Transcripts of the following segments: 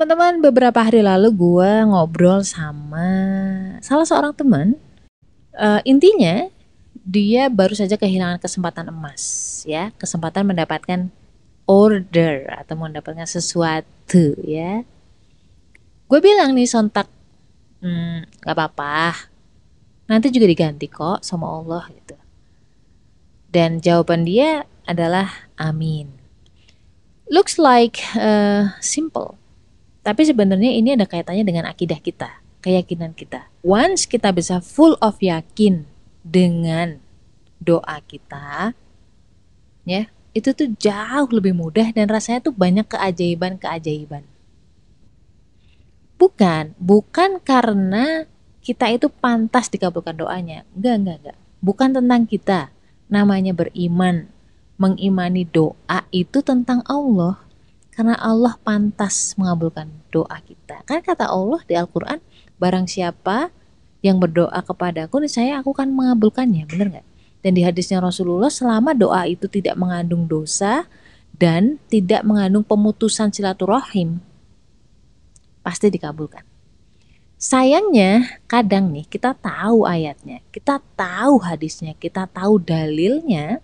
Teman-teman, beberapa hari lalu gue ngobrol sama salah seorang teman. Uh, intinya, dia baru saja kehilangan kesempatan emas, ya, kesempatan mendapatkan order atau mendapatkan sesuatu, ya. Gue bilang nih sontak, hmm, gak apa-apa, nanti juga diganti kok sama Allah gitu. Dan jawaban dia adalah amin. Looks like uh, simple, tapi sebenarnya ini ada kaitannya dengan akidah kita, keyakinan kita. Once kita bisa full of yakin dengan doa kita, ya, itu tuh jauh lebih mudah dan rasanya tuh banyak keajaiban-keajaiban. Bukan, bukan karena kita itu pantas dikabulkan doanya. Enggak, enggak, enggak. Bukan tentang kita. Namanya beriman, mengimani doa itu tentang Allah karena Allah pantas mengabulkan doa kita. Kan kata Allah di Al-Quran, barang siapa yang berdoa kepadaku, saya aku akan mengabulkannya, benar nggak? Dan di hadisnya Rasulullah, selama doa itu tidak mengandung dosa dan tidak mengandung pemutusan silaturahim, pasti dikabulkan. Sayangnya kadang nih kita tahu ayatnya, kita tahu hadisnya, kita tahu dalilnya,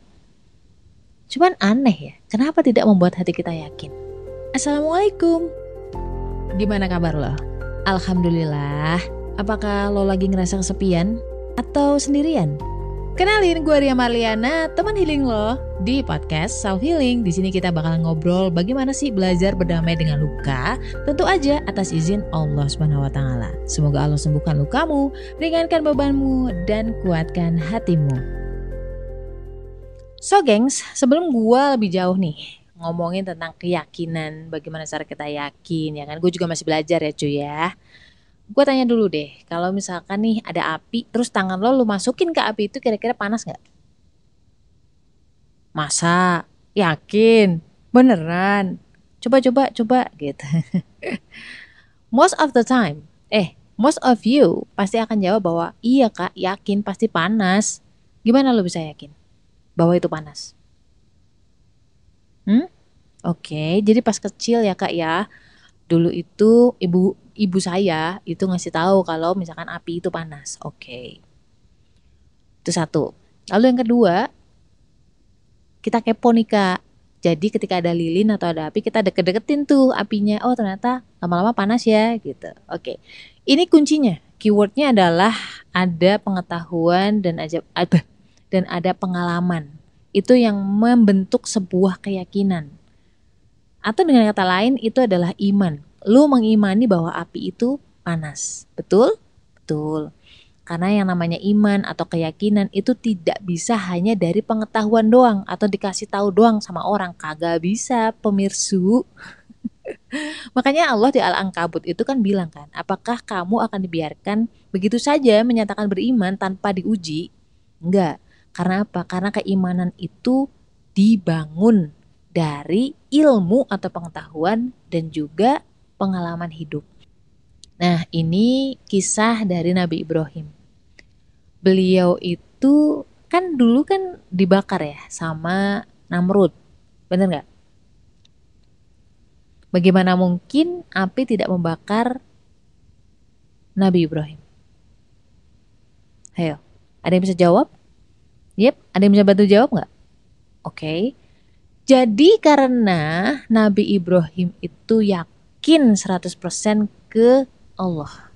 cuman aneh ya, kenapa tidak membuat hati kita yakin? Assalamualaikum. Gimana kabar lo? Alhamdulillah. Apakah lo lagi ngerasa kesepian atau sendirian? Kenalin gue Ria Marliana, teman healing lo di podcast Self Healing. Di sini kita bakal ngobrol bagaimana sih belajar berdamai dengan luka, tentu aja atas izin Allah Subhanahu. Semoga Allah sembuhkan lukamu, ringankan bebanmu dan kuatkan hatimu. So gengs, sebelum gue lebih jauh nih, ngomongin tentang keyakinan, bagaimana cara kita yakin ya kan. Gue juga masih belajar ya cuy ya. Gue tanya dulu deh, kalau misalkan nih ada api, terus tangan lo lu masukin ke api itu kira-kira panas nggak? Masa? Yakin? Beneran? Coba coba coba gitu. most of the time, eh most of you pasti akan jawab bahwa iya kak yakin pasti panas. Gimana lo bisa yakin bahwa itu panas? Hmm? Oke, jadi pas kecil ya Kak ya. Dulu itu ibu ibu saya itu ngasih tahu kalau misalkan api itu panas. Oke. Itu satu. Lalu yang kedua, kita kepo nih Kak. Jadi ketika ada lilin atau ada api kita deket-deketin tuh apinya. Oh ternyata lama-lama panas ya gitu. Oke. Ini kuncinya. Keywordnya adalah ada pengetahuan dan ada dan ada pengalaman itu yang membentuk sebuah keyakinan. Atau dengan kata lain itu adalah iman. Lu mengimani bahwa api itu panas. Betul? Betul. Karena yang namanya iman atau keyakinan itu tidak bisa hanya dari pengetahuan doang atau dikasih tahu doang sama orang. Kagak bisa, pemirsu. Makanya Allah di Al-Ankabut itu kan bilang kan, apakah kamu akan dibiarkan begitu saja menyatakan beriman tanpa diuji? Enggak. Karena apa? Karena keimanan itu dibangun dari ilmu atau pengetahuan dan juga pengalaman hidup. Nah, ini kisah dari Nabi Ibrahim. Beliau itu kan dulu kan dibakar ya sama Namrud. Bener nggak? Bagaimana mungkin api tidak membakar Nabi Ibrahim? Ayo, ada yang bisa jawab? Yep, ada yang bisa bantu jawab nggak? Oke. Okay. Jadi karena Nabi Ibrahim itu yakin 100% ke Allah.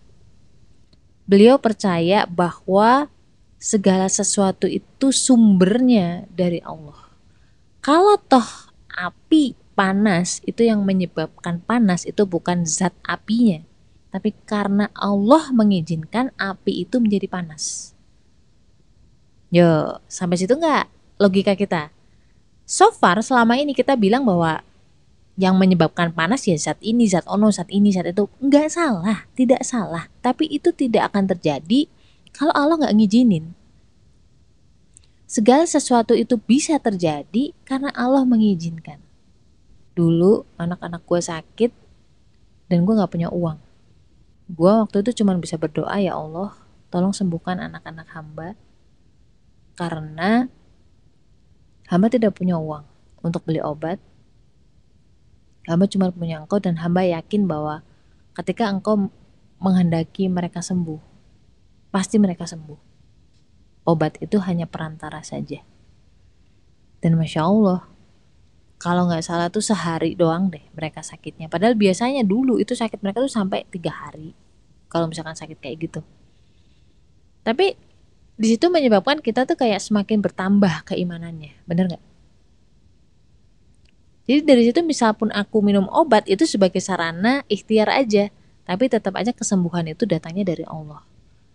Beliau percaya bahwa segala sesuatu itu sumbernya dari Allah. Kalau toh api panas itu yang menyebabkan panas itu bukan zat apinya, tapi karena Allah mengizinkan api itu menjadi panas. Yo, sampai situ nggak logika kita? So far selama ini kita bilang bahwa yang menyebabkan panas ya zat ini, zat ono, zat ini, zat itu nggak salah, tidak salah. Tapi itu tidak akan terjadi kalau Allah nggak ngizinin. Segala sesuatu itu bisa terjadi karena Allah mengizinkan. Dulu anak-anak gue sakit dan gue nggak punya uang. Gue waktu itu cuma bisa berdoa ya Allah, tolong sembuhkan anak-anak hamba karena hamba tidak punya uang untuk beli obat. Hamba cuma punya engkau dan hamba yakin bahwa ketika engkau menghendaki mereka sembuh. Pasti mereka sembuh. Obat itu hanya perantara saja. Dan Masya Allah, kalau nggak salah tuh sehari doang deh mereka sakitnya. Padahal biasanya dulu itu sakit mereka tuh sampai tiga hari. Kalau misalkan sakit kayak gitu. Tapi di situ menyebabkan kita tuh kayak semakin bertambah keimanannya. Bener nggak? Jadi dari situ misal pun aku minum obat itu sebagai sarana ikhtiar aja, tapi tetap aja kesembuhan itu datangnya dari Allah.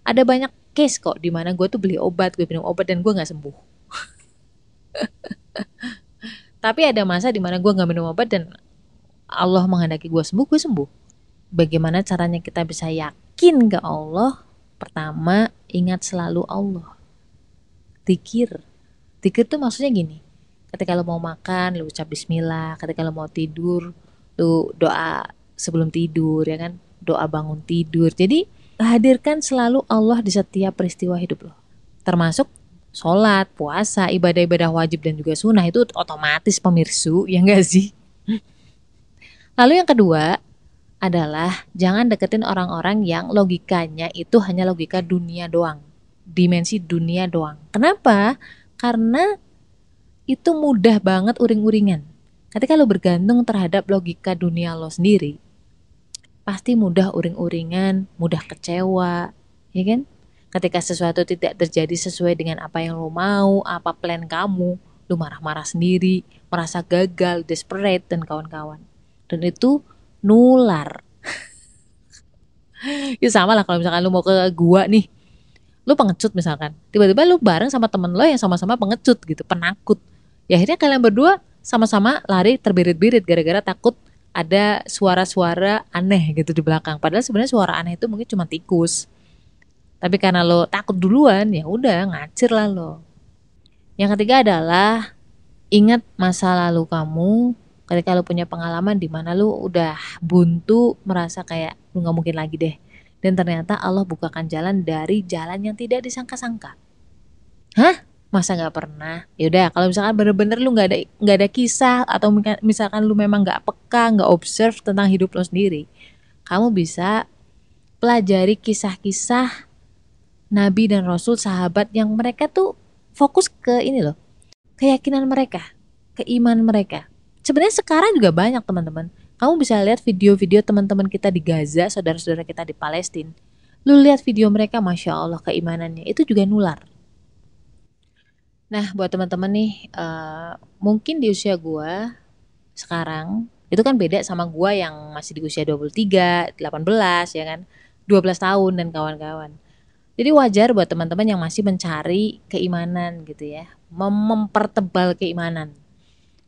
Ada banyak case kok di mana gue tuh beli obat, gue minum obat dan gue nggak sembuh. tapi ada masa di mana gue nggak minum obat dan Allah menghendaki gue sembuh, gue sembuh. Bagaimana caranya kita bisa yakin ke Allah? Pertama, ingat selalu Allah. Tikir. Tikir tuh maksudnya gini, ketika lo mau makan lo ucap bismillah ketika lo mau tidur lo doa sebelum tidur ya kan doa bangun tidur jadi hadirkan selalu Allah di setiap peristiwa hidup lo termasuk sholat puasa ibadah-ibadah wajib dan juga sunnah itu otomatis pemirsu ya enggak sih lalu yang kedua adalah jangan deketin orang-orang yang logikanya itu hanya logika dunia doang dimensi dunia doang kenapa karena itu mudah banget uring-uringan. Ketika lo bergantung terhadap logika dunia lo sendiri, pasti mudah uring-uringan, mudah kecewa, ya kan? Ketika sesuatu tidak terjadi sesuai dengan apa yang lo mau, apa plan kamu, lo marah-marah sendiri, merasa gagal, desperate, dan kawan-kawan. Dan itu nular. ya sama lah kalau misalkan lo mau ke gua nih, lu pengecut misalkan. Tiba-tiba lu bareng sama temen lo yang sama-sama pengecut gitu penakut. Ya akhirnya kalian berdua sama-sama lari terbirit-birit gara-gara takut ada suara-suara aneh gitu di belakang. Padahal sebenarnya suara aneh itu mungkin cuma tikus. Tapi karena lo takut duluan ya udah ngacir lah lo. Yang ketiga adalah ingat masa lalu kamu ketika lo punya pengalaman di mana lo udah buntu merasa kayak lo nggak mungkin lagi deh. Dan ternyata Allah bukakan jalan dari jalan yang tidak disangka-sangka. Hah? Masa nggak pernah? Yaudah kalau misalkan bener-bener lu nggak ada nggak ada kisah atau misalkan lu memang nggak peka nggak observe tentang hidup lo sendiri kamu bisa pelajari kisah-kisah nabi dan rasul sahabat yang mereka tuh fokus ke ini loh keyakinan mereka keimanan mereka sebenarnya sekarang juga banyak teman-teman. Kamu bisa lihat video-video teman-teman kita di Gaza saudara-saudara kita di Palestina. Lu lihat video mereka masya Allah keimanannya. Itu juga nular. Nah, buat teman-teman nih, uh, mungkin di usia gue sekarang itu kan beda sama gue yang masih di usia 23, 18 ya kan, 12 tahun dan kawan-kawan. Jadi wajar buat teman-teman yang masih mencari keimanan gitu ya, mem mempertebal keimanan.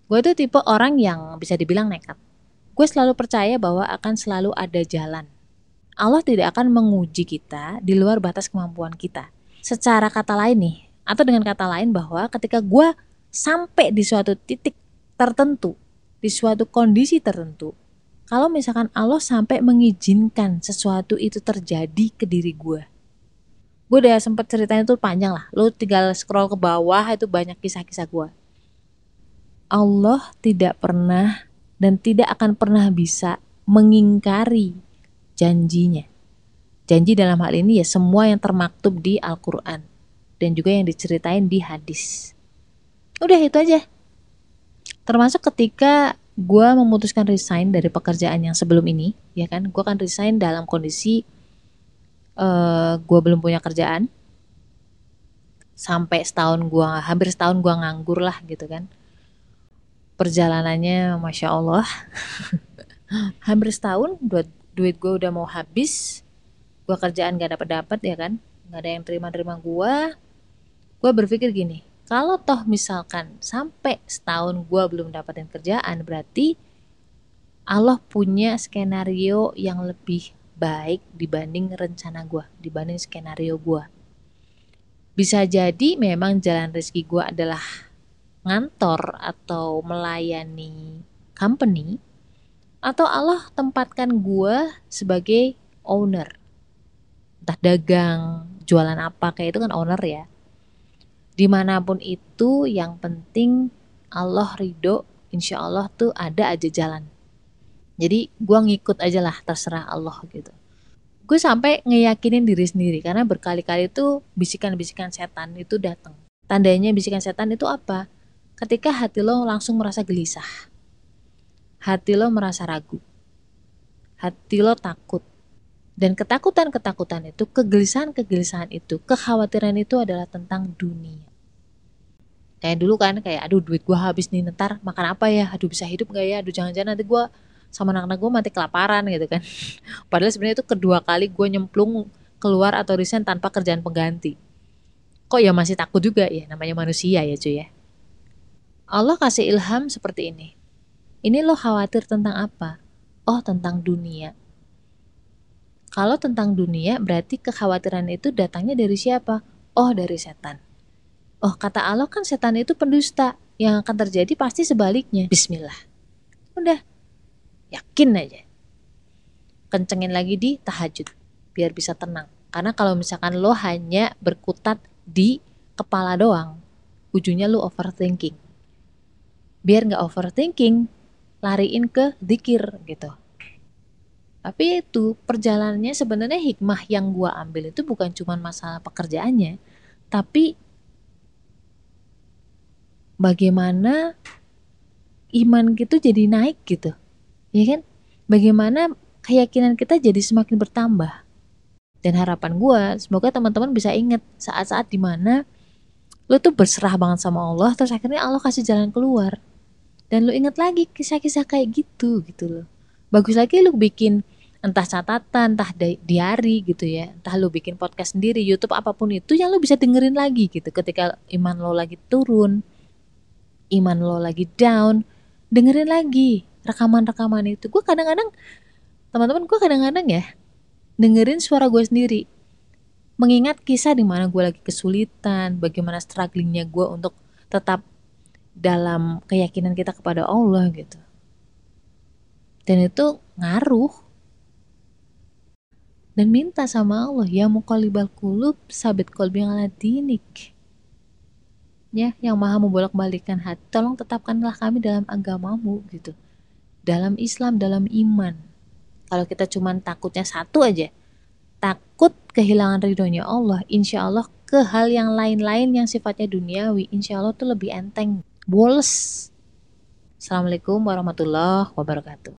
Gue itu tipe orang yang bisa dibilang nekat. Gue selalu percaya bahwa akan selalu ada jalan. Allah tidak akan menguji kita di luar batas kemampuan kita. Secara kata lain nih, atau dengan kata lain bahwa ketika gue sampai di suatu titik tertentu, di suatu kondisi tertentu, kalau misalkan Allah sampai mengizinkan sesuatu itu terjadi ke diri gue, gue udah sempet ceritain itu panjang lah, lo tinggal scroll ke bawah itu banyak kisah-kisah gue. Allah tidak pernah dan tidak akan pernah bisa mengingkari janjinya. Janji dalam hal ini ya semua yang termaktub di Al-Quran dan juga yang diceritain di hadis. Udah itu aja. Termasuk ketika gue memutuskan resign dari pekerjaan yang sebelum ini, ya kan, gue kan resign dalam kondisi uh, eh, gue belum punya kerjaan, sampai setahun gue hampir setahun gue nganggur lah gitu kan. Perjalanannya masya Allah, hampir setahun duit duit gue udah mau habis, gue kerjaan gak dapat dapat ya kan, nggak ada yang terima-terima gue gue berpikir gini kalau toh misalkan sampai setahun gue belum dapatin kerjaan berarti Allah punya skenario yang lebih baik dibanding rencana gue dibanding skenario gue bisa jadi memang jalan rezeki gue adalah ngantor atau melayani company atau Allah tempatkan gue sebagai owner. Entah dagang jualan apa kayak itu kan owner ya. Di mana pun itu yang penting Allah ridho insya Allah tuh ada aja jalan. Jadi gue ngikut aja lah terserah Allah gitu. Gue sampai ngeyakinin diri sendiri karena berkali-kali itu bisikan-bisikan setan itu datang tandanya bisikan setan itu apa ketika hati lo langsung merasa gelisah hati lo merasa ragu hati lo takut dan ketakutan-ketakutan itu, kegelisahan-kegelisahan itu, kekhawatiran itu adalah tentang dunia. Kayak dulu kan, kayak aduh duit gue habis nih, ntar makan apa ya? Aduh bisa hidup gak ya? Aduh jangan-jangan nanti gue sama anak-anak gue mati kelaparan gitu kan. Padahal sebenarnya itu kedua kali gue nyemplung keluar atau resign tanpa kerjaan pengganti. Kok ya masih takut juga ya, namanya manusia ya cuy ya. Allah kasih ilham seperti ini. Ini lo khawatir tentang apa? Oh tentang dunia kalau tentang dunia, berarti kekhawatiran itu datangnya dari siapa? Oh, dari setan. Oh, kata Allah kan setan itu pendusta. Yang akan terjadi pasti sebaliknya. Bismillah. Udah. Yakin aja. Kencengin lagi di tahajud. Biar bisa tenang. Karena kalau misalkan lo hanya berkutat di kepala doang, ujungnya lo overthinking. Biar nggak overthinking, lariin ke zikir gitu tapi itu perjalanannya sebenarnya hikmah yang gue ambil itu bukan cuma masalah pekerjaannya, tapi bagaimana iman gitu jadi naik gitu, ya kan? Bagaimana keyakinan kita jadi semakin bertambah. Dan harapan gue, semoga teman-teman bisa inget saat-saat di mana lo tuh berserah banget sama Allah, terus akhirnya Allah kasih jalan keluar. Dan lo inget lagi kisah-kisah kayak gitu gitu loh. Bagus lagi lo bikin entah catatan, entah diary gitu ya, entah lu bikin podcast sendiri, YouTube apa pun itu yang lu bisa dengerin lagi gitu. Ketika iman lo lagi turun, iman lo lagi down, dengerin lagi rekaman-rekaman itu. Gue kadang-kadang, teman-teman gue kadang-kadang ya dengerin suara gue sendiri, mengingat kisah di mana gue lagi kesulitan, bagaimana strugglingnya gue untuk tetap dalam keyakinan kita kepada Allah gitu. Dan itu ngaruh. Dan minta sama Allah ya muqallibal kulub sabit kolbi ala dinik. Ya yang maha membolak-balikkan hati tolong tetapkanlah kami dalam agamamu gitu. Dalam Islam dalam iman. Kalau kita cuma takutnya satu aja takut kehilangan ridhonya Allah insya Allah ke hal yang lain-lain yang sifatnya duniawi insya Allah tuh lebih enteng boles. Assalamualaikum warahmatullahi wabarakatuh